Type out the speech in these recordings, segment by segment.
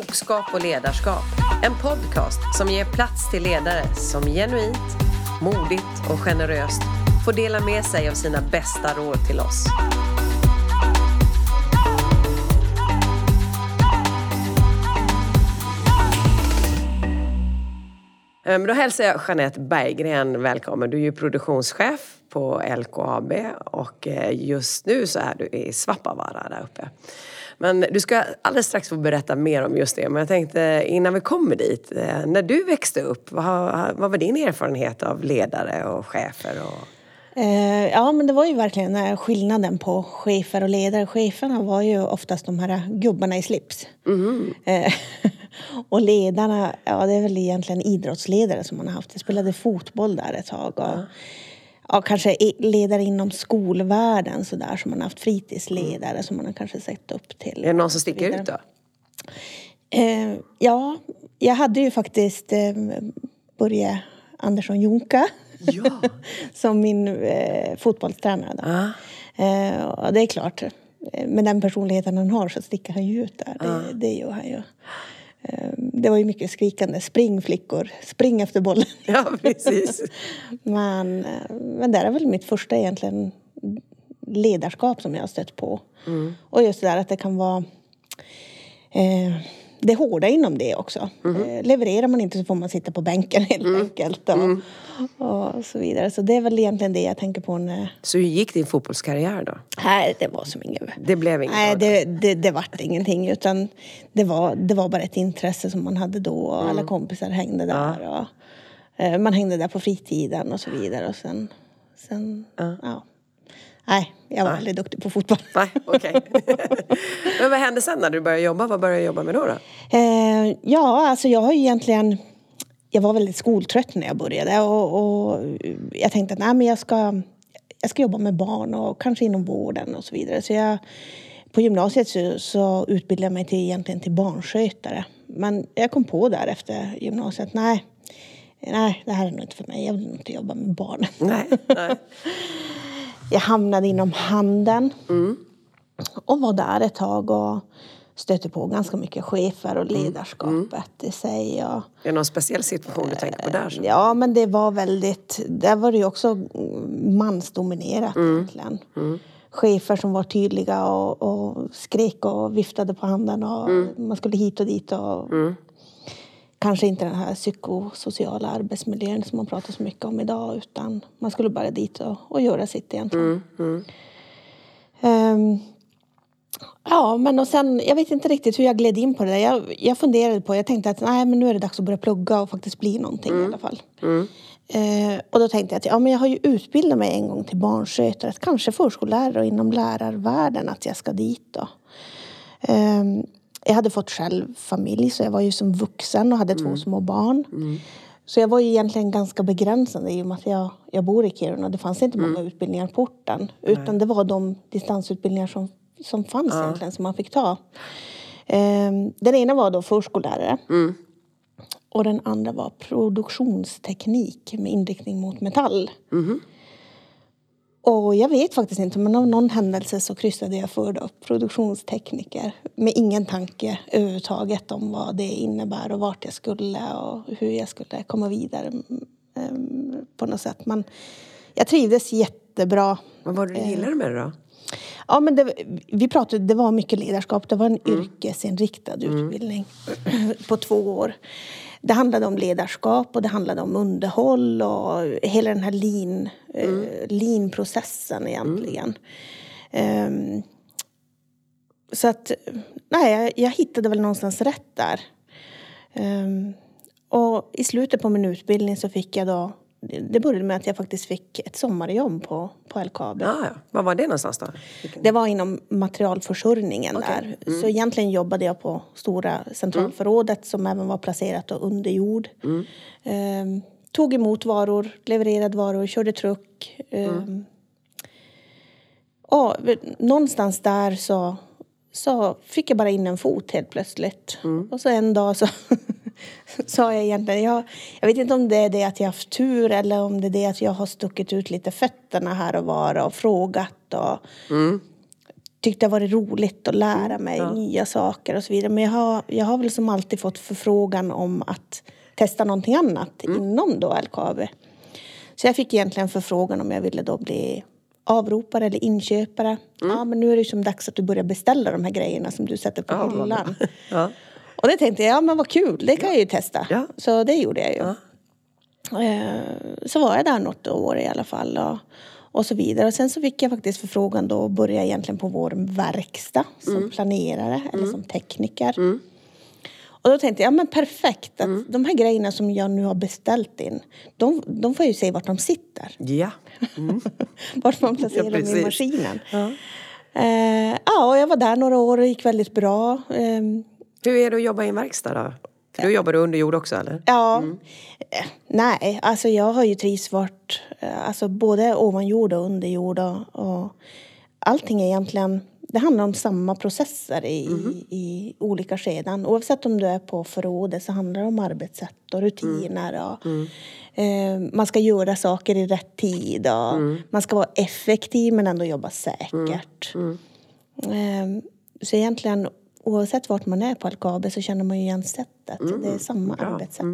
Klokskap och ledarskap. En podcast som ger plats till ledare som genuint, modigt och generöst får dela med sig av sina bästa råd till oss. Ehm, då hälsar jag Jeanette Berggren välkommen. Du är ju produktionschef på LKAB och eh, just nu så är du i Svappavaara där uppe. Men du ska alldeles strax få berätta mer om just det. Men jag tänkte innan vi kommer dit, eh, när du växte upp, vad, vad var din erfarenhet av ledare och chefer? Och... Eh, ja, men det var ju verkligen eh, skillnaden på chefer och ledare. Cheferna var ju oftast de här gubbarna i slips. Eh, och ledarna, ja det är väl egentligen idrottsledare som man har haft. Jag spelade fotboll där ett tag. Och, ja, kanske ledare inom skolvärlden sådär som man har haft fritidsledare som man har kanske sett upp till. Är det någon som sticker Vidare. ut då? Eh, ja, jag hade ju faktiskt eh, Börje Andersson Jonka Ja. som min eh, fotbollstränare. Då. Ah. Eh, och det är klart, eh, med den personligheten han har så sticker han ju ut där. Det, det gör han ju. Eh, det var ju mycket skrikande, spring flickor, spring efter bollen. ja, precis. men, eh, men det är väl mitt första egentligen ledarskap som jag har stött på. Och just det där att det kan vara eh, det hårda inom det också. Eh, levererar man inte så får man sitta på bänken helt enkelt. Och, och så vidare. Så det är väl egentligen det jag tänker på när... Så hur gick din fotbollskarriär då? Nej, det var som inget. Det blev inget Nej, det. det, det, vart ingenting. Utan det var, det var bara ett intresse som man hade då. Och alla kompisar hängde där. Och, eh, man hängde där på fritiden och så vidare. Och sen... sen ja. Nej, jag var aldrig duktig på fotboll. Nej, okej. Men vad hände sen när du började jobba? Vad började du jobba med då? då? Eh, ja, alltså jag har egentligen... Jag var väldigt skoltrött när jag började och, och jag tänkte att nej, men jag, ska, jag ska jobba med barn och kanske inom vården och så vidare. Så jag, på gymnasiet så, så utbildade jag mig till, egentligen till barnskötare. Men jag kom på där efter gymnasiet, nej, nej, det här är nog inte för mig. Jag vill inte jobba med barn. Nej, nej. Jag hamnade inom handeln och var där ett tag och stötte på ganska mycket chefer och ledarskapet i sig. Och, Är det någon speciell situation du tänker på där? Så? Ja, men det var väldigt... Där var det ju också mansdominerat egentligen. Chefer som var tydliga och, och skrek och viftade på handen och man skulle hit och dit och kanske inte den här psykosociala arbetsmiljön som man pratar så mycket om idag utan man skulle bara dit och, och göra sitt egentligen. Ehm, Ja, men och sen, jag vet inte riktigt hur jag gled in på det där. Jag, jag funderade på, jag tänkte att nej, men nu är det dags att börja plugga och faktiskt bli någonting i alla fall. Eh, och då tänkte jag att ja, men jag har ju utbildat mig en gång till barnskötare, kanske förskollärare och inom lärarvärlden att jag ska dit då. Eh, jag hade fått själv familj så jag var ju som vuxen och hade två små barn. Så jag var ju egentligen ganska begränsande i och med att jag, jag bor i Kiruna. Det fanns inte många utbildningar på orten. Utan det var de distansutbildningar som, som fanns egentligen som man fick ta. Ehm, den ena var då förskollärare. Och den andra var produktionsteknik med inriktning mot metall. Och jag vet faktiskt inte, men av någon händelse så kryssade jag för då, produktionstekniker. Med ingen tanke överhuvudtaget om vad det innebär och vart jag skulle och hur jag skulle komma vidare mm, på något sätt. Men jag trivdes jättebra. Vad var det du gillade med det då? Ja, men det, vi pratade, det var mycket ledarskap. Det var en yrkesinriktad utbildning på två år. Det handlade om ledarskap och det handlade om underhåll och hela den här lean, eh, lean-processen egentligen. Ehm, så att, nej, jag, jag hittade väl någonstans rätt där. Ehm, och i slutet på min utbildning så fick jag då, det började med att jag faktiskt fick ett sommarjobb på, på LKAB. Ja, ja. Var var det någonstans då? Vilken- Det var inom materialförsörjningen Okej. där. Så egentligen jobbade jag på stora centralförrådet som även var placerat under jord. Ehm, tog emot varor, levererade varor, körde truck. Ehm, och någonstans där så, så fick jag bara in en fot helt plötsligt. Och så en dag så sa jag egentligen, jag, jag vet inte om det är det att jag haft tur eller om det är det att jag har stuckit ut lite fötterna här och var och frågat och tyckt det har varit roligt att lära mig ja. nya saker och så vidare. Men jag har, jag har väl som alltid fått förfrågan om att testa någonting annat inom då LKAB. Så jag fick egentligen förfrågan om jag ville då bli avropare eller inköpare. Ja, men nu är det ju som dags att du börjar beställa de här grejerna som du sätter på Ja, hyllan. Ja. Och det tänkte jag, ja men vad kul, det kan jag ju testa. Ja. Så det gjorde jag ju. Ja. Eh, Så var jag där något år i alla fall. Och, och så vidare. Och sen så fick jag faktiskt förfrågan då att börja egentligen på vår verkstad som Mm. planerare eller som tekniker. Och då tänkte jag, ja men perfekt. Att Mm. De här grejerna som jag nu har beställt in, de, de får jag ju se vart de sitter. Ja. Vart man placerar Ja, dem i maskinen. Ja. Eh, ja, och jag var där några år och det gick väldigt bra. Ehm, Hur är det att jobba i en verkstad då? För du jobbar under jord också eller? Ja. Eh, Nej, alltså jag har ju trivts vart, eh, alltså både ovan jord och under jord och, och allting är egentligen, det handlar om samma processer i, i olika skeden. Oavsett om du är på förrådet så handlar det om arbetssätt och rutiner och eh, man ska göra saker i rätt tid och man ska vara effektiv men ändå jobba säkert. Eh, så egentligen oavsett vart man är på LKAB så känner man ju igen sättet. Det är samma arbetssätt.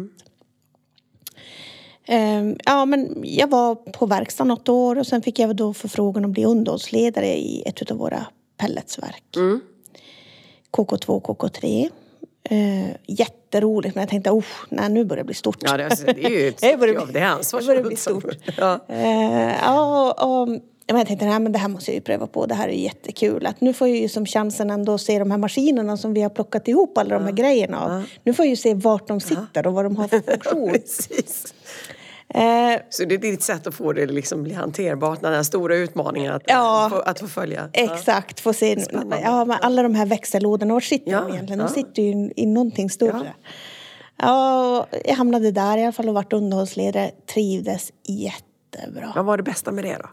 Ehm, Ja, men jag var på verkstad något år och sen fick jag då förfrågan att bli underhållsledare i ett av våra pelletsverk. KK2, KK3. Eh, jätteroligt men jag tänkte, oh, nej, nu börjar det bli stort. Ja, det, alltså, det är ju ett Det stort jobb. Det är det ansvarsfullt. börjar bli stort. Ja. Eh, ja, och, jag tänkte nej, men det här måste jag ju pröva på. Det här är jättekul. Att nu får jag ju som chansen ändå att se de här maskinerna som vi har plockat ihop alla de här grejerna av. Nu får jag ju se vart de sitter och vad de har för funktion. Eh, Så det är ditt sätt att få det liksom bli hanterbart, den här stora utmaningen att, Ja. få, att få följa. Exakt, få se ja, alla de här växellådorna. Var sitter Ja, de egentligen? ja. De sitter ju i, i någonting större. Ja. jag hamnade där i alla fall och vart underhållsledare. Trivdes jättebra. Vad var det bästa med det då?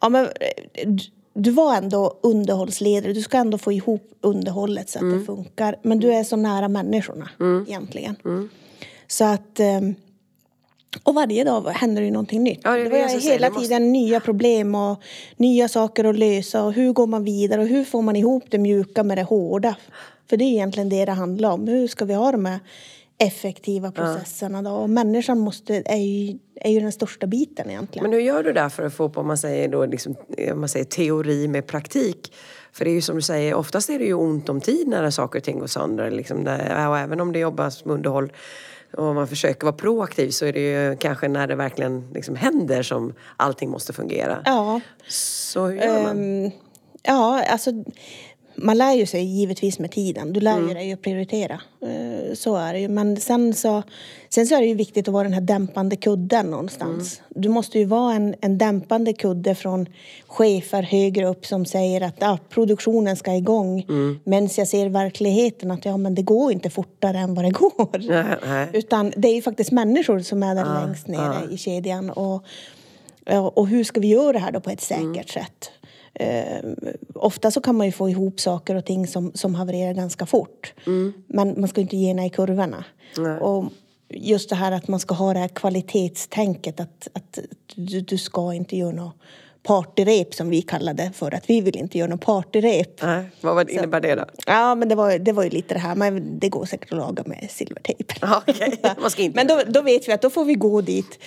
Ja, men, eh, du- var ändå underhållsledare. Du ska ändå få ihop underhållet så att Mm. det funkar. Men du är så nära människorna egentligen. Så att... eh, Och varje dag händer det ju någonting nytt. Ja, det det det var hela Det måste- tiden nya problem och nya saker att lösa. Och hur går man vidare och hur får man ihop det mjuka med det hårda? För det är egentligen det det handlar om. Hur ska vi ha de här effektiva processerna då? Och människan måste, är, ju, är ju den största biten egentligen. Men hur gör du där för att få upp, om man säger, då, liksom, om man säger teori med praktik? För det är ju som du säger, oftast är det ju ont om tid när saker och ting går sönder. Liksom där, och även om det jobbas med underhåll och man försöker vara proaktiv så är det ju kanske när det verkligen liksom händer som allting måste fungera. Ja. Så hur gör man? Ehm, ja, alltså man lär ju sig givetvis med tiden. Du lär Mm. ju dig att prioritera. Eh, Så är det ju. Men sen så, sen så är det ju viktigt att vara den här dämpande kudden någonstans. Mm. Du måste ju vara en, en dämpande kudde från chefer högre upp som säger att ja, produktionen ska igång. Mm. Men jag ser verkligheten att ja, men det går inte fortare än vad det går. Nej, nej. Utan det är ju faktiskt människor som är där längst nere i kedjan. Och, Och hur ska vi göra det här då på ett säkert Mm. sätt? Eh, ofta så kan man ju få ihop saker och ting som, som havererar ganska fort. Men man ska inte gena i kurvorna. Mm. Nej. Och just det här att man ska ha det här kvalitetstänket att, att du, du ska inte göra något partyrep som vi kallar det för att vi vill inte göra något partyrep. Nej, vad innebär det då? Ja men det var, det var ju lite det här, men det går säkert att laga med silvertejp. Inte Men då, då vet vi att då får vi gå dit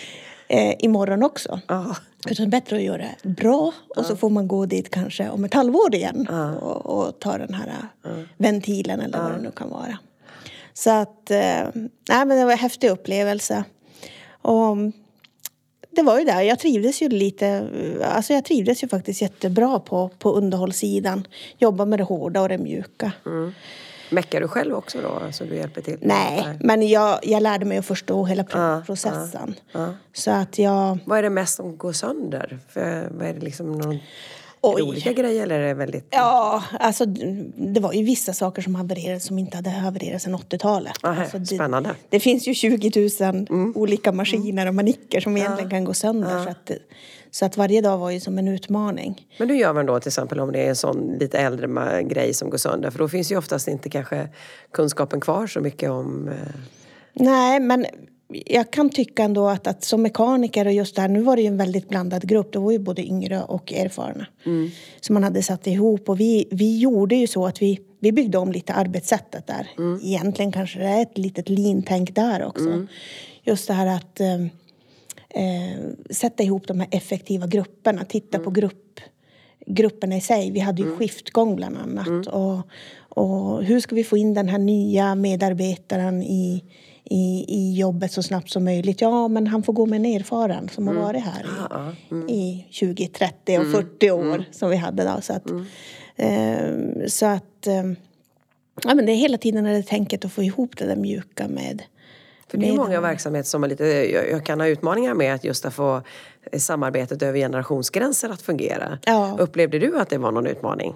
eh, imorgon också. Ja. Utan det är bättre att göra bra och så får man gå dit kanske om ett halvår igen och, och ta den här eh, ventilen eller vad det nu kan vara. Så att, eh, nej men det var en häftig upplevelse. Och det var ju där, jag trivdes ju lite, alltså jag trivdes ju faktiskt jättebra på, på underhållssidan. Jobba med det hårda och det mjuka. Meckar du själv också då? Alltså du hjälper till? Nej, men jag, jag lärde mig att förstå hela pro- processen. Så att jag... Vad är det mest som går sönder? För, vad är det liksom någon... Oj. olika grejer eller är det väldigt... Ja, alltså det var ju vissa saker som havererade som inte hade havererat sedan 80-talet. Aha, alltså, det, spännande. Det finns ju 20 000 olika maskiner och manicker som egentligen kan gå sönder. Så, att, så att varje dag var ju som en utmaning. Men hur gör man då till exempel om det är en sån lite äldre grej som går sönder? För då finns ju oftast inte kanske kunskapen kvar så mycket om... Eh, Nej, men jag kan tycka ändå att, att som mekaniker och just där, nu var det ju en väldigt blandad grupp. Det var ju både yngre och erfarna mm. som man hade satt ihop. Och vi, vi gjorde ju så att vi, vi byggde om lite arbetssättet där. Mm. Egentligen kanske det är ett litet lean-tänk där också. Mm. Just det här att eh, eh, sätta ihop de här effektiva grupperna, titta på mm. grupp, grupperna i sig. Vi hade ju mm. skiftgång bland annat. Mm. Och, och hur ska vi få in den här nya medarbetaren i i, i jobbet så snabbt som möjligt. Ja, men han får gå med en erfaren som mm. har varit här i, mm. i 20, 30 och 40 mm. år mm. som vi hade då. Så att, eh, så att eh, ja, men det är hela tiden det tänket att få ihop det där mjuka med för det är många verksamheter som har lite, jag kan ha utmaningar med att just att få samarbetet över generationsgränser att fungera. Ja. Upplevde du att det var någon utmaning?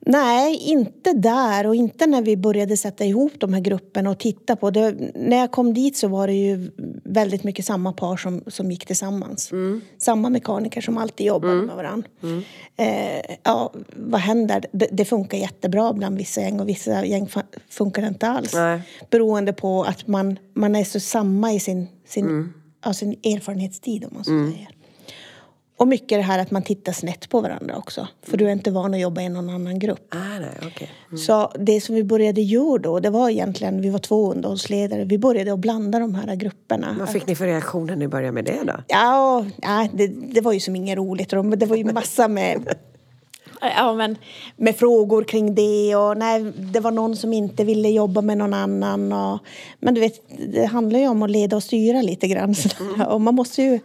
Nej, inte där och inte när vi började sätta ihop de här grupperna och titta på det. När jag kom dit så var det ju väldigt mycket samma par som, som gick tillsammans. Mm. Samma mekaniker som alltid jobbade mm. med varandra. Mm. Eh, ja, vad händer? Det, det, funkar jättebra bland vissa gäng och vissa gäng funkar det inte alls. Nej. Beroende på att man, man är så samma i sin, sin, mm. ja, sin erfarenhetstid om man så mm. säger. Och mycket det här att man tittar snett på varandra också. För du är inte van att jobba i någon annan grupp. Ah, nej, okay. Mm. Så det som vi började göra då, det var egentligen, vi var två underhållsledare, vi började att blanda de här grupperna. Vad fick ni för reaktioner när ni började med det då? Ja, ja det, det var ju som inget roligt. Det var ju massa med ja, men, med frågor kring det och nej, det var någon som inte ville jobba med någon annan. Och, men du vet, det handlar ju om att leda och styra lite grann. Mm. Och man måste ju,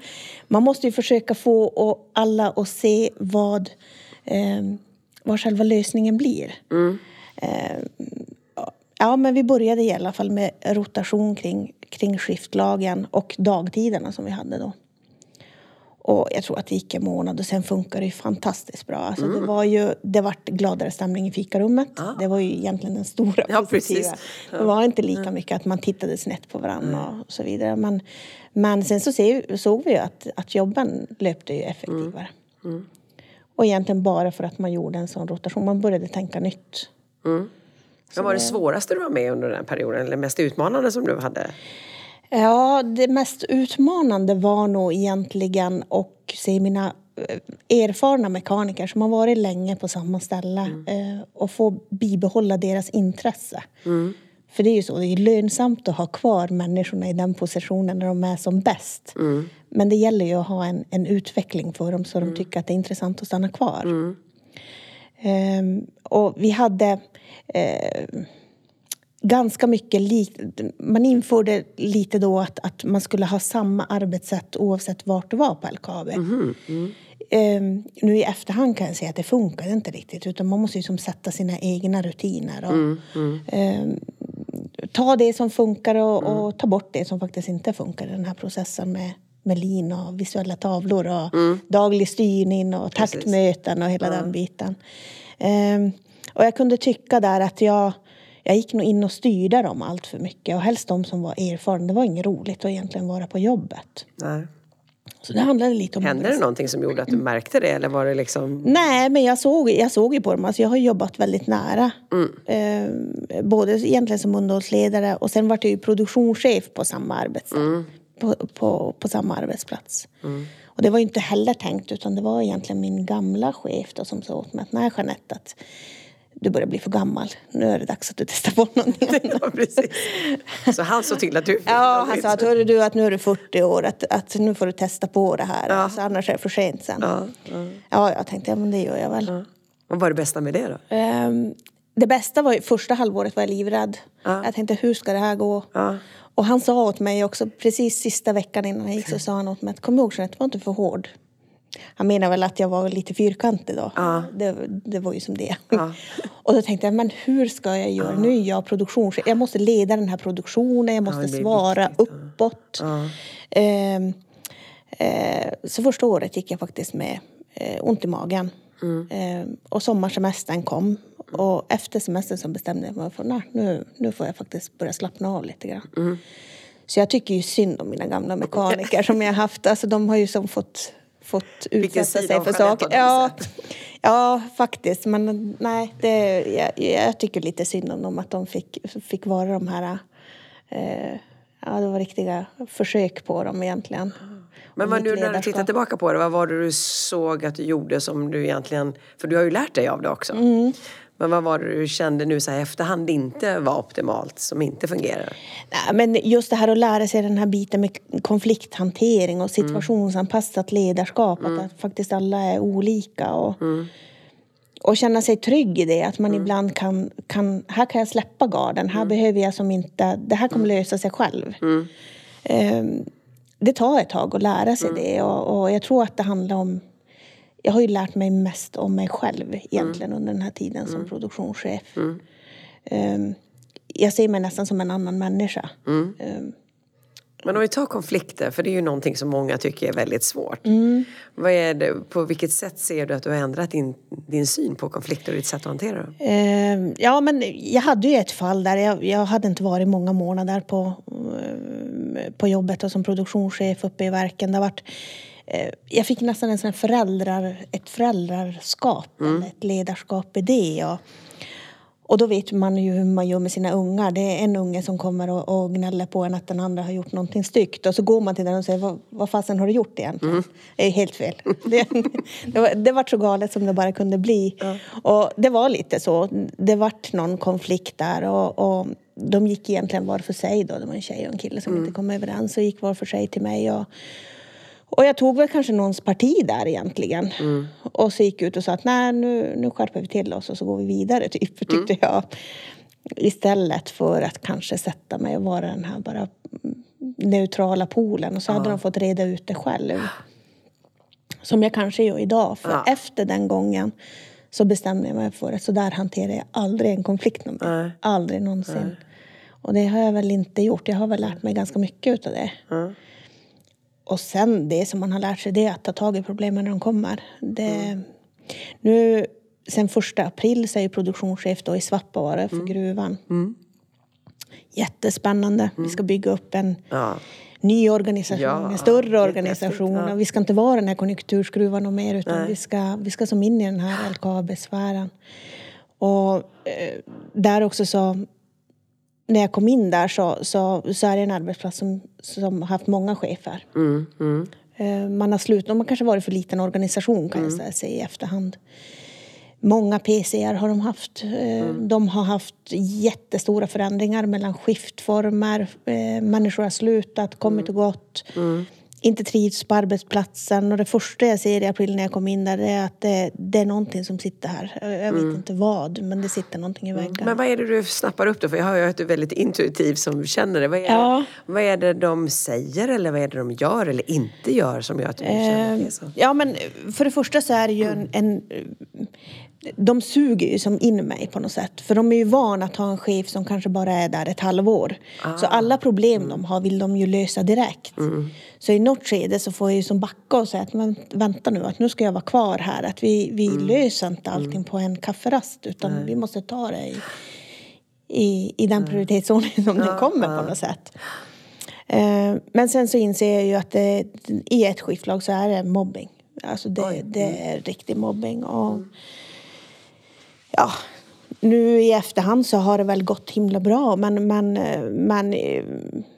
man måste ju försöka få alla att se vad, eh, vad själva lösningen blir. Mm. Eh, ja, men vi började i alla fall med rotation kring, kring skiftlagen och dagtiderna som vi hade då. Och jag tror att det gick en månad och sen funkar det fantastiskt bra. Alltså mm. Det var ju, det vart gladare stämning i fikarummet. Ah. Det var ju egentligen den stora ja, positiva. Ja. Det var inte lika mycket att man tittade snett på varandra mm. och så vidare. Men, men sen så se, såg vi ju att, att jobben löpte ju effektivare. Mm. mm. Och egentligen bara för att man gjorde en sån rotation. Man började tänka nytt. Mm. Vad var det svåraste du var med under den perioden? Eller mest utmanande som du hade? Ja, det mest utmanande var nog egentligen att se mina eh, erfarna mekaniker som har varit länge på samma ställe mm. Eh, och få bibehålla deras intresse. Mm. För det är ju så, det är lönsamt att ha kvar människorna i den positionen när de är som bäst. Mm. Men det gäller ju att ha en, en utveckling för dem så de mm. tycker att det är intressant att stanna kvar. Um, och vi hade uh, ganska mycket likt. Man införde lite då att, att man skulle ha samma arbetssätt oavsett vart du var på LKAB. Mm, mm. Um, nu i efterhand kan jag säga att det funkar inte riktigt utan man måste ju som sätta sina egna rutiner. Och, mm, um, ta det som funkar och, och, mm. ta bort det som faktiskt inte funkar i den här processen med, med lin och visuella tavlor och mm. daglig styrning och taktmöten och hela den biten. Um, och jag kunde tycka där att jag jag gick nog in och styrde dem allt för mycket och helst de som var erfarna. Det var inget roligt att egentligen vara på jobbet. Nej. Så det handlade lite om... Hände det någonting som gjorde att du märkte det eller var det liksom? Nej, men jag såg, jag såg ju på dem. Alltså jag har jobbat väldigt nära. Mm. Eh, både egentligen som underhållsledare och sen var jag ju produktionschef på samma arbetsplats. Mm. På, på, på, samma arbetsplats. Mm. Och det var inte heller tänkt utan det var egentligen min gamla chef då, som sa åt mig att nej Jeanette, att du börjar bli för gammal. Nu är det dags att du testar på någonting annat. Ja, precis. Så han såg till att du fick Ja, han sa att, hörru du, att nu är du 40 år, att, att nu får du testa på det här. Ja. Alltså, annars är det för sent sen. Ja, ja. ja jag tänkte, ja men det gör jag väl. Ja. Vad var det bästa med det då? Um, det bästa var ju, första halvåret var jag livrädd. Ja. Jag tänkte, hur ska det här gå? Ja. Och han sa åt mig också, precis sista veckan innan jag gick så sa han åt mig att kom ihåg Jeanette, var inte för hård. Han menar väl att jag var lite fyrkantig då. Ja. Det, det var ju som det. Ja. Och då tänkte jag, men hur ska jag göra? Ja. Nu är jag produktionschef. Jag måste leda den här produktionen, jag måste svara viktigt. uppåt. Eh, eh, så första året gick jag faktiskt med eh, ont i magen. Mm. Eh, och sommarsemestern kom. Och efter semestern så bestämde jag mig för att nu, nu får jag faktiskt börja slappna av lite grann. Mm. Så jag tycker ju synd om mina gamla mekaniker som jag haft. Alltså de har ju som fått fått utsätta sig för saker. Ja, ja, faktiskt. Men nej, det, jag, jag, tycker lite synd om dem att de fick, fick vara de här... Eh, ja, det var riktiga försök på dem egentligen. Men vad nu när du tittar tillbaka på det, vad var det du såg att du gjorde som du egentligen, för du har ju lärt dig av det också. Mm. Men vad var det du kände nu så här efterhand inte var optimalt, som inte fungerar? Nej, men just det här att lära sig den här biten med konflikthantering och situationsanpassat ledarskap. Att faktiskt alla är olika. Och, och känna sig trygg i det. Att man ibland kan, kan, här kan jag släppa garden. Här behöver jag som inte, det här kommer lösa sig själv. Ehm, det tar ett tag att lära sig det. Och, och jag tror att det handlar om jag har ju lärt mig mest om mig själv egentligen under den här tiden som produktionschef. Um, jag ser mig nästan som en annan människa. Um, Men om vi tar konflikter, för det är ju någonting som många tycker är väldigt svårt. Mm. Vad är det, på vilket sätt ser du att du har ändrat din, din syn på konflikter och ditt sätt att hantera dem? um, ja, men jag hade ju ett fall där jag, jag hade inte varit många månader på, på jobbet och som produktionschef uppe i verken. Det har varit, jag fick nästan en sån föräldrar, ett föräldraskap, eller ett ledarskap i det. Och, och då vet man ju hur man gör med sina ungar. Det är en unge som kommer och, och gnäller på en att den andra har gjort någonting styggt. Och så går man till den och säger, vad, vad fasen har du gjort egentligen? Det är helt fel. det, det, var, det var så galet som det bara kunde bli. Och det var lite så. Det vart någon konflikt där. Och, och de gick egentligen var för sig då. Det var en tjej och en kille som inte kom överens och gick var för sig till mig. Och, och jag tog väl kanske någons parti där egentligen. Och så gick jag ut och sa att nej nu, nu skärper vi till oss och så går vi vidare typ, tyckte jag. Istället för att kanske sätta mig och vara den här bara neutrala polen. Och så hade de fått reda ut det själv. Som jag kanske gör idag. För Ja. efter den gången så bestämde jag mig för att så där hanterar jag aldrig en konflikt någon. Nej. Aldrig någonsin. Och det har jag väl inte gjort. Jag har väl lärt mig ganska mycket utav det. Och sen det som man har lärt sig det är att ta tag i problemen när de kommer. Det, Nu, sen första april så är produktionschef då i Svappavaara för gruvan. Jättespännande. Vi ska bygga upp en Ja. ny organisation, Ja, en större organisation. ja. Vi ska inte vara den här konjunkturskruvan och mer utan vi ska, vi ska som in i den här LKAB-sfären. Och eh, där också så när jag kom in där så, så, så är det en arbetsplats som, som haft många chefer. Mm, mm. Eh, Man har slutat, man kanske varit för liten organisation kan jag säga, i efterhand. Många PCR har de haft. Eh, De har haft jättestora förändringar mellan skiftformer. Eh, Människor har slutat, kommit och gått. Inte trivs på arbetsplatsen. Och det första jag ser i april när jag kom in där är att det, det är någonting som sitter här. Jag vet inte vad, men det sitter någonting i väggarna. Men vad är det du snappar upp då? För jag har ju att du är väldigt intuitiv som känner det. Vad är, Ja. det, vad är det de säger eller vad är det de gör eller inte gör som gör att du känner att det så? Ja, men för det första så är det ju en, en... De suger ju som in mig på något sätt. För de är ju vana att ha en chef som kanske bara är där ett halvår. Så alla problem de har vill de ju lösa direkt. Så i något skede så får jag ju som backa och säga att men vänta nu, att nu ska jag vara kvar här. Att vi, vi löser inte allting på en kafferast utan vi måste ta det i, i, i den prioritetsordning som den kommer på något sätt. Eh, Men sen så inser jag ju att det, i ett skiftlag så är det mobbing. Alltså det, det är riktig mobbing. Och, ja, nu i efterhand så har det väl gått himla bra men, men, men eh,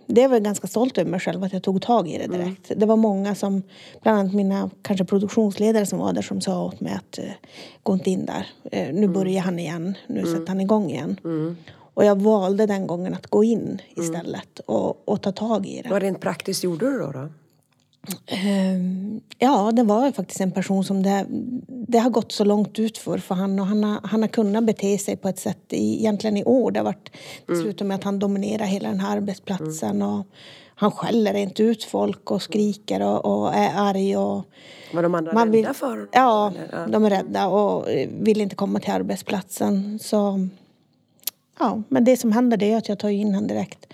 det är väl ganska stolt över mig själv att jag tog tag i det direkt. Det var många som, bland annat mina kanske produktionsledare som var där som sa åt mig att eh, gå inte in där. Eh, nu börjar han igen, nu sätter han igång igen. Och jag valde den gången att gå in istället och, och ta tag i det. Vad rent praktiskt gjorde du då? då? Ehm, Ja, det var faktiskt en person som det, det har gått så långt ut för, för han och han har, han har kunnat bete sig på ett sätt i, egentligen i år. Det har varit, det slutar med att han dominerar hela den här arbetsplatsen och han skäller inte ut folk och skriker och, och är arg och Var de andra man rädda vill, för honom? Ja, eller? de är rädda och vill inte komma till arbetsplatsen. Så, ja, men det som händer är att jag tar in honom direkt.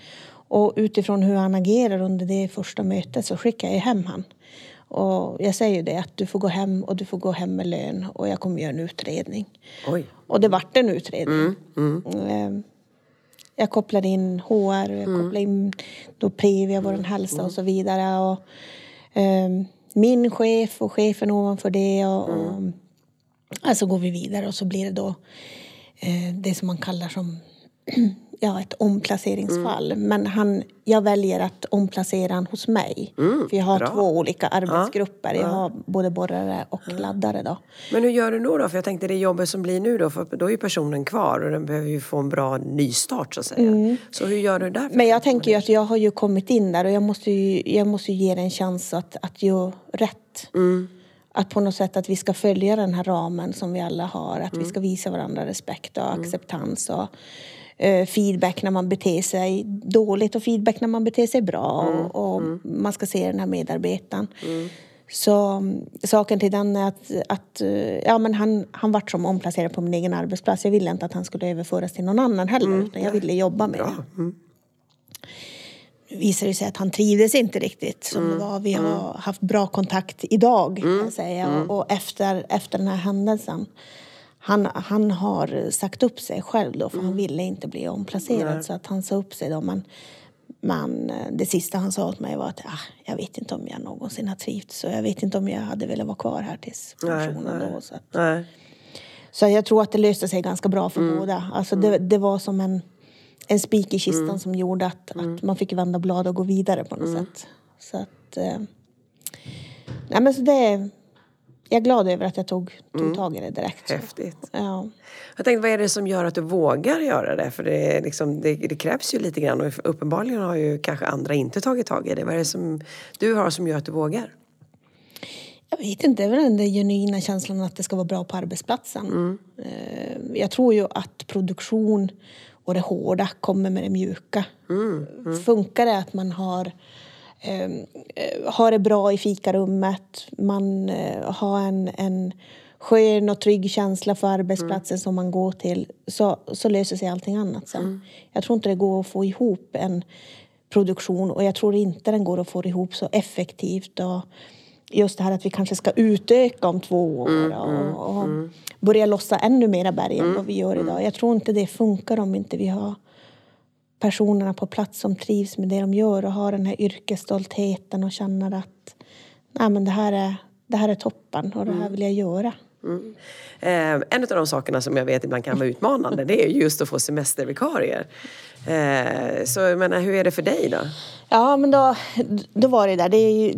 Och utifrån hur han agerar under det första mötet så skickar jag hem han. Och jag säger ju det att du får gå hem och du får gå hem med lön och jag kommer göra en utredning. Oj. Och det vart en utredning. Eh, Jag kopplade in HR, jag kopplade in då Previa, vår hälsa och så vidare. Och, eh, min chef och chefen ovanför det. Och, och, alltså går vi vidare och så blir det då eh, det som man kallar som ja, ett omplaceringsfall. Mm. Men han, jag väljer att omplacera han hos mig. För jag har bra. två olika arbetsgrupper. Jag har både borrare och laddare. Då. Men hur gör du då, då? För jag tänkte det jobbet som blir nu då, för då är ju personen kvar och den behöver ju få en bra nystart så att säga. Så hur gör du där? Mm. Men jag tänker ju att jag har ju kommit in där och jag måste ju, jag måste ju ge det en chans att, att göra rätt. Mm. Att på något sätt att vi ska följa den här ramen som vi alla har. Att Mm. vi ska visa varandra respekt och acceptans och feedback när man beter sig dåligt och feedback när man beter sig bra. Mm. Och, och man ska se den här medarbetaren. Så mm, saken till den är att, att eh, ja, men han, han vart som omplacerad på min egen arbetsplats. Jag ville inte att han skulle överföras till någon annan heller. Mm. Utan jag ville jobba med det. Nu visar det sig att han trivdes inte riktigt som Mm. det var. Vi har haft bra kontakt idag kan jag säga. Mm. Och efter, efter den här händelsen. Han, han har sagt upp sig själv då för Mm. han ville inte bli omplacerad. Så att han sa upp sig då. Men, men eh, det sista han sa åt mig var att ah, jag vet inte om jag någonsin har trivts. Så jag vet inte om jag hade velat vara kvar här tills pensionen då. Så att, Nej. så jag tror att det löste sig ganska bra för båda. Alltså det, det var som en, en spik i kistan som gjorde att, att man fick vända blad och gå vidare på något sätt. Så att... Eh, nej men så det... Jag är glad över att jag tog, tog tag i det direkt. Häftigt. Ja. Jag tänkte, vad är det som gör att du vågar göra det? För det, liksom, det, det krävs ju lite grann och uppenbarligen har ju kanske andra inte tagit tag i det. Vad är det som du har som gör att du vågar? Jag vet inte, det är väl den där genuina känslan att det ska vara bra på arbetsplatsen. Eh, Jag tror ju att produktion och det hårda kommer med det mjuka. Funkar det att man har, eh, eh, har det bra i fikarummet, man eh, har en, en skön och trygg känsla för arbetsplatsen som man går till så, så löser sig allting annat sen. Jag tror inte det går att få ihop en produktion och jag tror inte den går att få ihop så effektivt. Och, just det här att vi kanske ska utöka om två år och, och börja lossa ännu mera berg än vad vi gör idag. Jag tror inte det funkar om inte vi har personerna på plats som trivs med det de gör och har den här yrkesstoltheten och känner att Nej, men det, här är, det här är toppen och det här vill jag göra. Eh, en av de sakerna som jag vet ibland kan vara utmanande det är just att få semestervikarier. Eh, så jag menar, hur är det för dig då? Ja, men då, då var det där. Det är ju,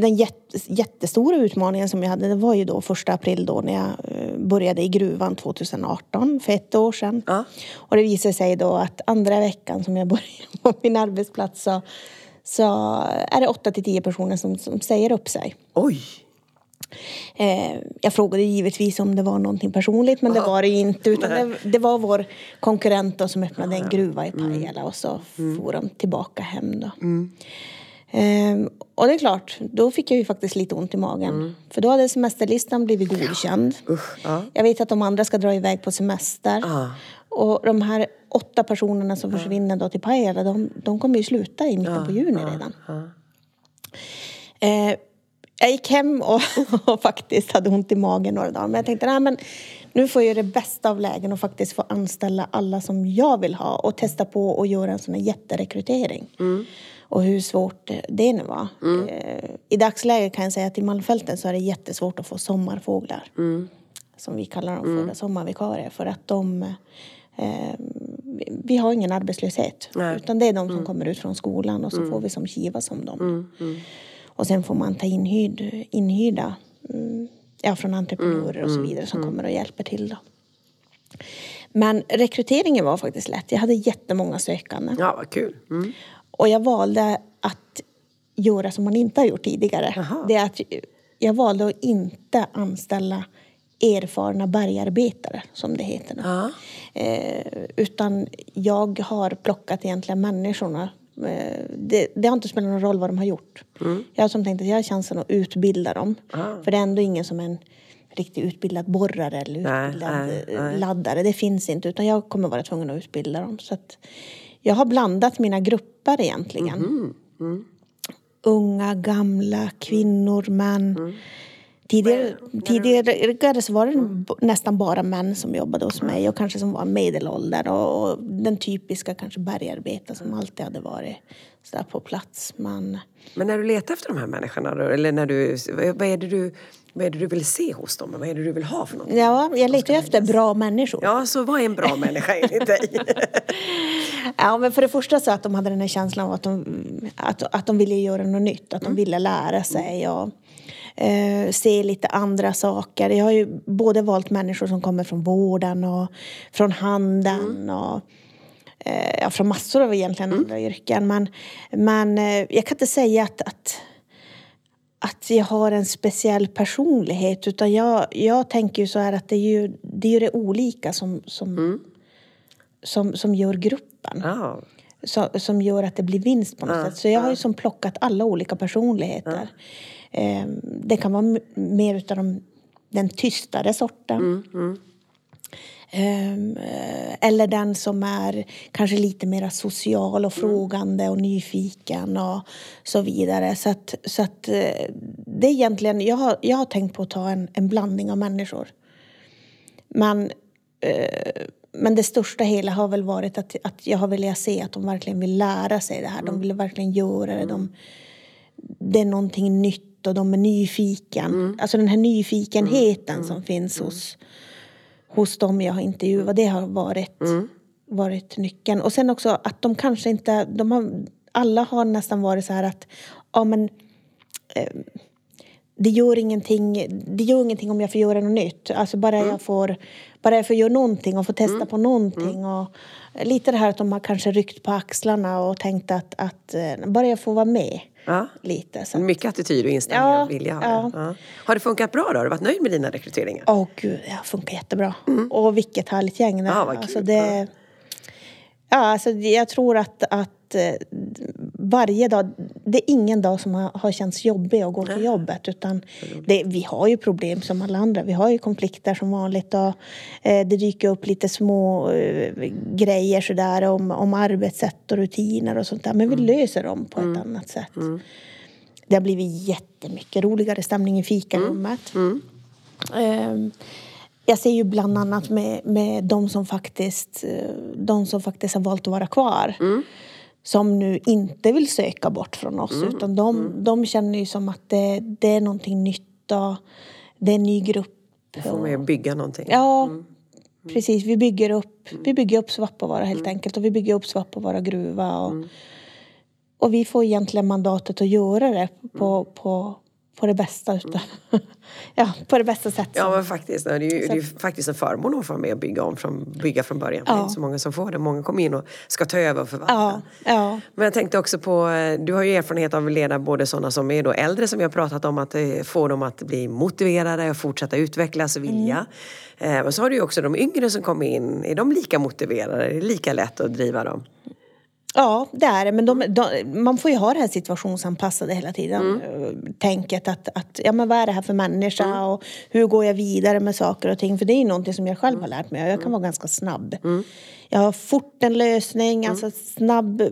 den jätte, jättestora utmaningen som jag hade det var ju då första april då när jag eh, började i gruvan 2018, för ett år sedan. Ja. Och det visade sig då att andra veckan som jag började på min arbetsplats så, så är det 8 till 10 personer som, som säger upp sig. Oj! Eh, jag frågade givetvis om det var någonting personligt men det var det inte. Utan det, det var vår konkurrent då som öppnade en gruva i Pajala och så for de tillbaka hem då. Eh, och det är klart, då fick jag ju faktiskt lite ont i magen. För då hade semesterlistan blivit godkänd. ja. Jag vet att de andra ska dra iväg på semester. Ah. Och de här åtta personerna som försvinner då till Pajala, de, de kommer ju sluta i mitten på juni redan. Eh, jag gick hem och, och faktiskt hade ont i magen några dagar. Men jag tänkte, nej men nu får jag det bästa av lägen och faktiskt få anställa alla som jag vill ha och testa på och göra en sån här jätterekrytering. Och hur svårt det nu var. Eh, I dagsläget kan jag säga att i Malmfälten så är det jättesvårt att få sommarfåglar. Som vi kallar dem för, sommarvikarier. För att de... Eh, vi- har ingen arbetslöshet. Nej. Utan det är de som kommer ut från skolan och så får vi som kiva som dem. Och sen får man ta inhyrd, inhyrda mm, ja, från entreprenörer och så vidare som kommer och hjälper till. Då. Men rekryteringen var faktiskt lätt. Jag hade jättemånga sökande. Ja, vad kul. Mm. Och jag valde att göra som man inte har gjort tidigare. Det är att jag valde att inte anställa erfarna bergarbetare, som det heter. nu. Ja. Eh, utan jag har plockat egentligen människorna. Eh, det, det har inte spelat någon roll vad de har gjort. Jag har som tänkt att jag har chansen att utbilda dem. För det är ändå ingen som är en riktigt utbildad borrare eller Nej, utbildad nej, eh, nej. laddare. Det finns inte. Utan jag kommer vara tvungen att utbilda dem. Så att jag har blandat mina grupper egentligen. Mhm, Unga, gamla, kvinnor, män. Tidigare, tidigare så var det mm. nästan bara män som jobbade hos mig och kanske som var medelåldern och, och den typiska kanske bergarbetare som alltid hade varit så på plats. Men, Men när du letar efter de här människorna då, eller när du, vad är det du vad är det du vill se hos dem? Vad är det du vill ha för något? Ja, jag letar efter bra människor. Ja, så vad är en bra människa enligt dig? ja, men för det första så att de hade den här känslan av att de, att, att de ville göra något nytt, att de mm. ville lära sig och eh, se lite andra saker. Jag har ju både valt människor som kommer från vården och från handeln mm. och eh, ja, från massor av egentligen mm. andra yrken. Men, men eh, jag kan inte säga att, att att jag har en speciell personlighet utan jag, jag tänker ju så här att det är ju det, är det olika som, som, mm. som, som gör gruppen. Oh. Så, som gör att det blir vinst på något oh. sätt. Så jag har ju som plockat alla olika personligheter. Oh. Eh, det kan vara mer utav de, den tystare sorten. Mm, mm. Ehm, eh, eller den som är kanske lite mer social och mm. frågande och nyfiken och så vidare. Så att, så att eh, det är egentligen, jag har, jag har tänkt på att ta en, en blandning av människor. Men, eh, men det största hela har väl varit att, att jag har velat se att de verkligen vill lära sig det här. De mm. vill verkligen göra det. De, det är någonting nytt och de är nyfiken. Mm. Alltså den här nyfikenheten mm. som finns hos hos dem jag har intervjuat. Det har varit, mm. varit nyckeln. Och sen också att de kanske inte... De har, alla har nästan varit så här att ja, men, eh, det, gör ingenting, det gör ingenting om jag får göra något nytt. Alltså bara, mm. jag, får, bara jag får göra någonting och få testa mm. på någonting. Mm. Och, lite det här att de har kanske ryckt på axlarna och tänkt att, att eh, bara jag får vara med. Ja. Lite, så. Mycket attityd och inställning ja, och vilja. Ja. ja. Har det funkat bra då? Har du varit nöjd med dina rekryteringar? Åh oh, gud, det har funkat jättebra. Mm. Och vilket härligt gäng det ja, vad alltså, det, ja, alltså, Jag tror att, att eh, varje dag, det är ingen dag som har, har känts jobbig att gå till jobbet. Utan det, vi har ju problem som alla andra. Vi har ju konflikter som vanligt. Och, eh, det dyker upp lite små eh, grejer sådär om, om arbetssätt och rutiner och sånt där. Men vi mm. löser dem på mm. ett annat sätt. Mm. Det har blivit jättemycket roligare stämning i fikarummet. Mm. Eh, jag ser ju bland annat med, med de, som faktiskt, eh, de som faktiskt har valt att vara kvar. Mm som nu inte vill söka bort från oss. Mm. Utan de, mm. de känner ju som att det, det är någonting nytt och det är en ny grupp. Du får med bygga någonting. Ja, mm. precis. Vi bygger upp, vi bygger upp Svappavaara helt mm. enkelt. Och vi bygger upp Svappavaara gruva. Och, mm. och vi får egentligen mandatet att göra det på, mm. på, på det bästa utav, ja, på det bästa sättet. Ja men faktiskt, det är ju, det är ju faktiskt en förmån att få vara med och bygga om från, bygga från början. Ja. Det är inte så många som får det. Många kommer in och ska ta över och förvalta. Ja, ja. Men jag tänkte också på, du har ju erfarenhet av att leda både sådana som är då äldre som vi har pratat om, att eh, få dem att bli motiverade och fortsätta utvecklas och vilja. Mm. Eh, och så har du ju också de yngre som kommer in, är de lika motiverade? Är det lika lätt att driva dem? Ja, det är det. Men de, de, man får ju ha det här situationsanpassade hela tiden. Mm. Tänket att, att, ja men vad är det här för människa mm. och hur går jag vidare med saker och ting. För det är ju någonting som jag själv har lärt mig. Jag kan vara ganska snabb. Mm jag har fort en lösning, mm. alltså snabb,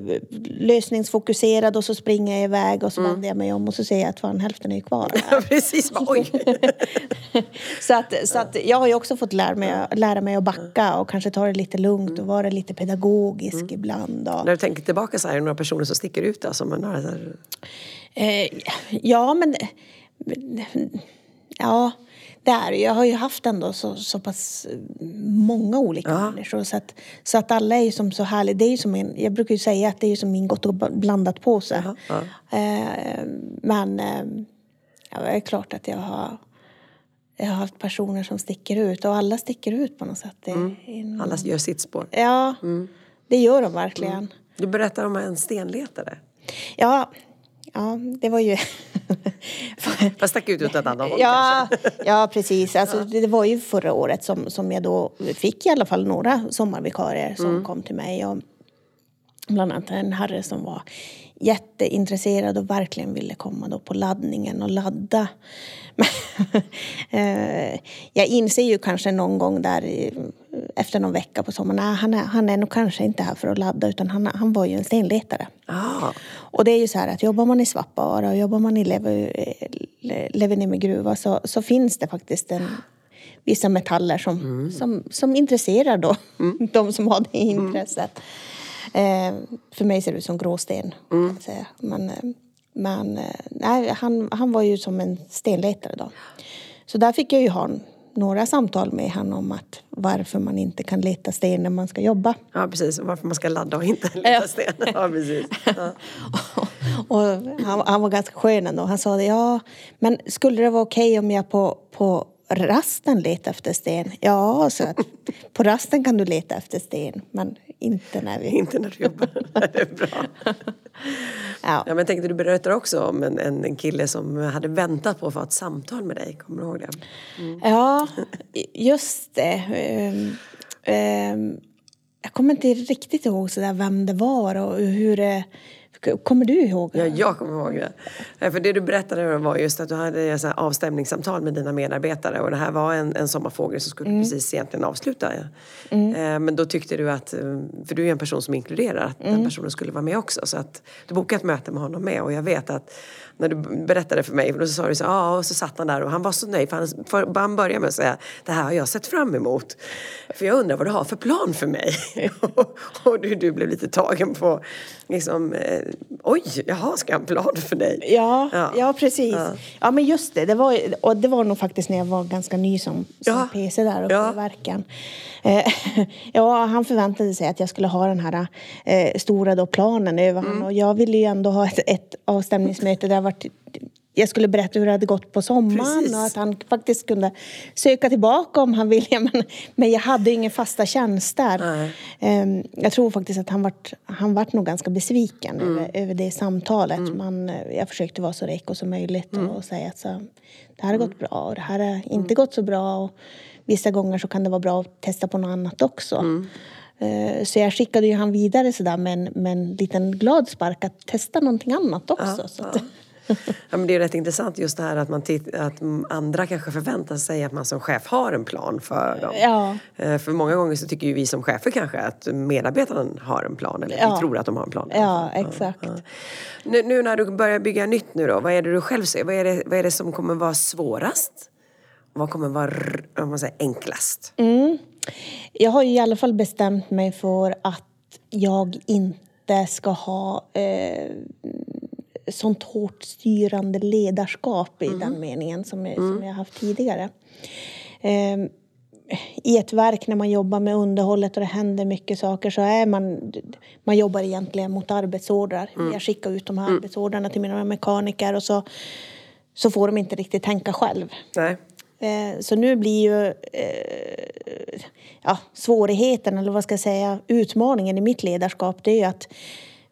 lösningsfokuserad och så springer jag iväg och så mm. vänder jag mig om och så ser jag att fan hälften är kvar. Precis, oj! så att, så att jag har ju också fått lära mig, lära mig att backa och kanske ta det lite lugnt och vara lite pedagogisk mm. ibland. Och... När du tänker tillbaka så här, är det några personer som sticker ut? Som man har, så här... eh, ja, men... Ja, där. Jag har ju haft ändå så, så pass många olika ja. människor. Så att, så att alla är ju som så härliga. Det är som en, jag brukar ju säga att det är som ingått och blandat påse. Ja. Eh, men eh, ja, det är klart att jag har jag har haft personer som sticker ut och alla sticker ut på något sätt. Mm. Alla gör sitt spår. Ja, mm. det gör de verkligen. Mm. Du berättar om en stenletare. Ja, ja det var ju... Fast stack ut åt ett annat håll ja, kanske? Ja, precis. Alltså, ja. Det var ju förra året som, som jag då fick i alla fall några sommarvikarier som mm. kom till mig. Och bland annat en herre som var jätteintresserad och verkligen ville komma då på laddningen och ladda. Eh, jag inser ju kanske någon gång där efter någon vecka på sommaren, nej, han, är, han är nog kanske inte här för att ladda utan han, han var ju en stenletare. Ah. Och det är ju så här att jobbar man i Svappavaara och jobbar man i Levenimi gruva så, så finns det faktiskt en, vissa metaller som, Mm. som, som intresserar då, de som har det Mm. intresset. Eh, för mig ser det ut som gråsten. Mm. Men, eh, men eh, nej, han, han var ju som en stenletare då. Så där fick jag ju ha några samtal med honom om att varför man inte kan leta sten när man ska jobba. Ja precis, och varför man ska ladda och inte leta sten. Ja precis. Ja. och han, han var ganska skön ändå. Han sa det, ja, men skulle det vara okej om jag på, på rasten letar efter sten? Ja, så att på rasten kan du leta efter sten, men inte när vi... Inte när du jobbar. det är bra. Ja. Ja, men jag tänkte du berättade också om en, en, en kille som hade väntat på att få ett samtal med dig. Kommer du ihåg det? Ja, just det. Ehm, ehm, jag kommer inte riktigt ihåg så där vem det var och hur det... Kommer du ihåg? Ja, jag kommer ihåg det. För det du berättade var just att du hade så avstämningssamtal med dina medarbetare och det här var en, en sommarfågel som skulle precis egentligen avsluta. Eh, Men då tyckte du att, eh, för du är en person som inkluderar, att den personen skulle vara med också. Så att du bokade ett möte med honom med och jag vet att när du berättade för mig, då sa du så ja och så satt han där och han var så nöjd för han, för, han började med att säga det här har jag sett fram emot. För jag undrar vad du har för plan för mig. och och du, du blev lite tagen på liksom, eh, oj, jaha, ska jag ha en plan för dig? Ja, Ja. ja. precis. Ja. Ja. men just det. Det var, och det var nog faktiskt när jag var ganska ny som, som Ja. PC där uppe Ja. i verken. Eh, ja, han förväntade sig att jag skulle ha den här eh, stora då planen över Mm. honom. Och jag ville ju ändå ha ett, ett avstämningsmöte där jag, varit, jag skulle berätta hur det hade gått på sommaren Precis. och att han faktiskt kunde söka tillbaka om han ville. Men, men jag hade inga fasta tjänster. Nej. Ehm, jag tror faktiskt att han vart, han vart nog ganska besviken Mm. över, över det samtalet. Man, eh, jag försökte vara så reko som möjligt Mm. och säga att så, det här har gått bra och det här har inte gått så bra. Och vissa gånger så kan det vara bra att testa på något annat också. Mm. Eh, Så jag skickade ju han vidare sådär med en, med en liten glad spark att testa någonting annat också. Ja, så att, ja. Ja, men det är rätt intressant just det här att, man titt- att andra kanske förväntar sig att man som chef har en plan för dem. Ja. Eh, För många gånger så tycker ju vi som chefer kanske att medarbetarna har en plan eller Ja. vi tror att de har en plan. Ja, exakt. Nu, nu när du börjar bygga nytt nu då, vad är det du själv ser? Vad är det, vad är det som kommer vara svårast? Vad kommer vara om man säger, enklast? Mm. Jag har ju i alla fall bestämt mig för att jag inte ska ha eh, sånt hårt styrande ledarskap i den meningen som jag, som jag haft tidigare. Eh, I ett verk när man jobbar med underhållet och det händer mycket saker så är man, man jobbar egentligen mot arbetsordrar. Jag skickar ut de här arbetsordrarna till mina mekaniker och så, så får de inte riktigt tänka själv. Nej. Eh, Så nu blir ju eh, ja, svårigheten, eller vad ska jag säga, utmaningen i mitt ledarskap det är ju att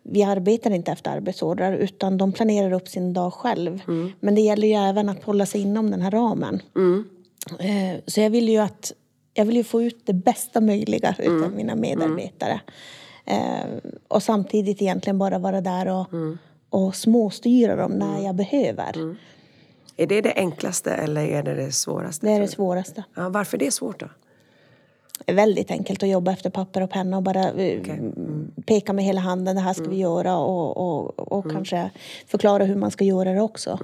vi arbetar inte efter arbetsordrar utan de planerar upp sin dag själv. Men det gäller ju även att hålla sig inom den här ramen. Eh, Så jag vill ju att jag vill ju få ut det bästa möjliga utav mina medarbetare. Eh, Och samtidigt egentligen bara vara där och, och småstyra dem när jag behöver. Är det det enklaste eller är det det svåraste? Det är det svåraste. Ja, varför är det svårt då? Är väldigt enkelt att jobba efter papper och penna och bara eh, peka med hela handen, det här ska vi göra och, och, och kanske förklara hur man ska göra det också.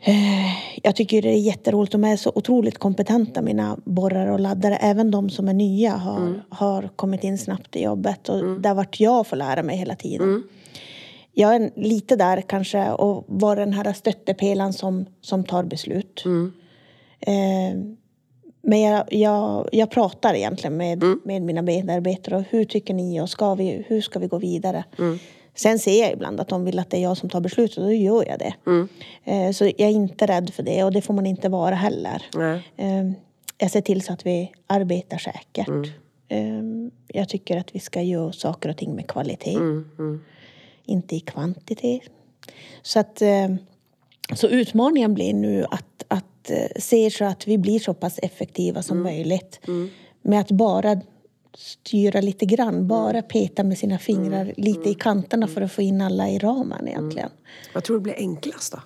Eh, Jag tycker det är jätteroligt, de är så otroligt kompetenta mina borrare och laddare. Även de som är nya har, har kommit in snabbt i jobbet och där vart jag får lära mig hela tiden. Jag är lite där kanske och var den här stöttepelaren som, som tar beslut. Eh, men jag, jag, jag pratar egentligen med, med mina medarbetare. Och hur tycker ni och ska vi, hur ska vi gå vidare? Sen ser jag ibland att de vill att det är jag som tar beslutet och då gör jag det. Eh, så jag är inte rädd för det och det får man inte vara heller. Eh, jag ser till så att vi arbetar säkert. Eh, jag tycker att vi ska göra saker och ting med kvalitet. Inte i kvantitet. Så att eh, så utmaningen blir nu att, att eh, se så att vi blir så pass effektiva som möjligt. Med att bara styra lite grann, bara peta med sina fingrar lite i kanterna för att få in alla i ramen egentligen. Vad tror du blir enklast då?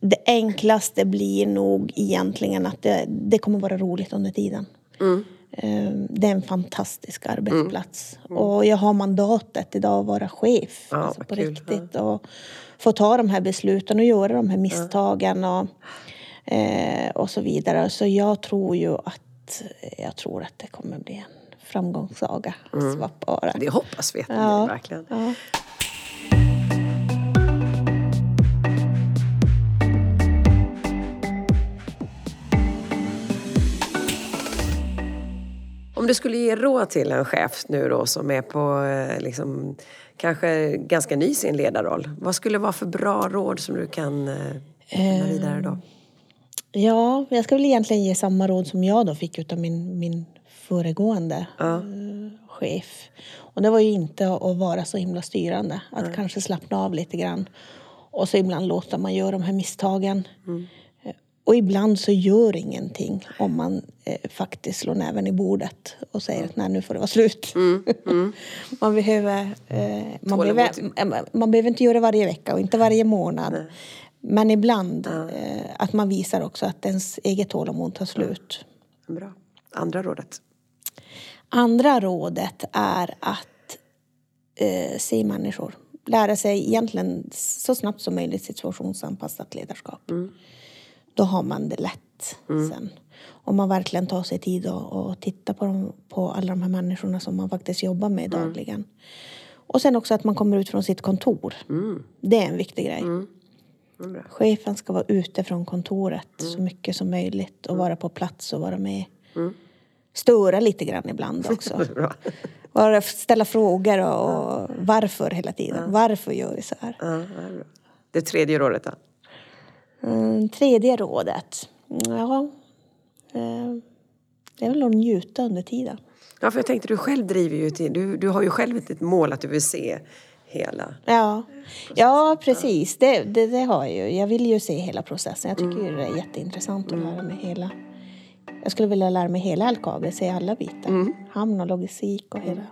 Det enklaste blir nog egentligen att det, det kommer vara roligt under tiden. Eh, Det är en fantastisk arbetsplats. Och jag har mandatet idag att vara chef. Ja, alltså på kul. riktigt. Och få ta de här besluten och göra de här misstagen. Och, eh, och så vidare. Så jag tror ju att, jag tror att det kommer bli en framgångssaga. Svappavaara. Det hoppas vi att det Ja. blir, verkligen. Ja. Om du skulle ge råd till en chef nu då som är på eh, liksom, kanske ganska ny i sin ledarroll. Vad skulle vara för bra råd som du kan eh, lämna vidare då? Ja, jag ska väl egentligen ge samma råd som jag då fick utav min, min föregående eh, chef. Och det var ju inte att vara så himla styrande. Att kanske slappna av lite grann. Och så ibland låter man göra de här misstagen. Eh, Och ibland så gör ingenting om man eh, faktiskt slår näven i bordet och säger att nej, nu får det vara slut. man, behöver, eh, man, behöver, eh, man behöver inte göra det varje vecka och inte varje månad. Men ibland eh, att man visar också att ens eget tålamod tar slut. Bra. Andra rådet? Andra rådet är att eh, se människor. Lära sig egentligen så snabbt som möjligt situationsanpassat ledarskap. Då har man det lätt sen. Om man verkligen tar sig tid och, och tittar på, dem, på alla de här människorna som man faktiskt jobbar med dagligen. Och sen också att man kommer ut från sitt kontor. Det är en viktig grej. bra. Chefen ska vara ute från kontoret så mycket som möjligt och vara på plats och vara med. Störa lite grann ibland också. Bra. Vara, ställa frågor och, och varför hela tiden. Varför gör vi så här? Det tredje rådet då? Mm, tredje rådet. Ja, eh, det är väl att njuta under tiden. Ja, för jag tänkte du själv driver ju till, du, du har ju själv ett mål att du vill se hela. Ja, ja precis. Det, det, det har jag ju. Jag vill ju se hela processen. Jag tycker ju det är jätteintressant att lära mig hela. Jag skulle vilja lära mig hela LKAB, se alla bitar. Hamn och logistik och hela.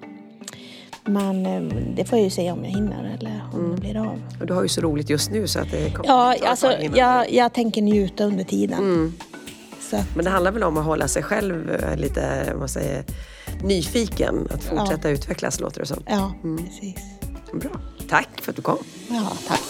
Men eh, det får jag ju se om jag hinner eller om det blir av. Och du har ju så roligt just nu så att det kommer Ja, ta ett alltså jag, jag tänker njuta under tiden. Så att, Men det handlar väl om att hålla sig själv eh, lite, man säger, nyfiken. Att fortsätta utvecklas låter det som. ja, precis. Bra. Tack för att du kom. Ja, tack.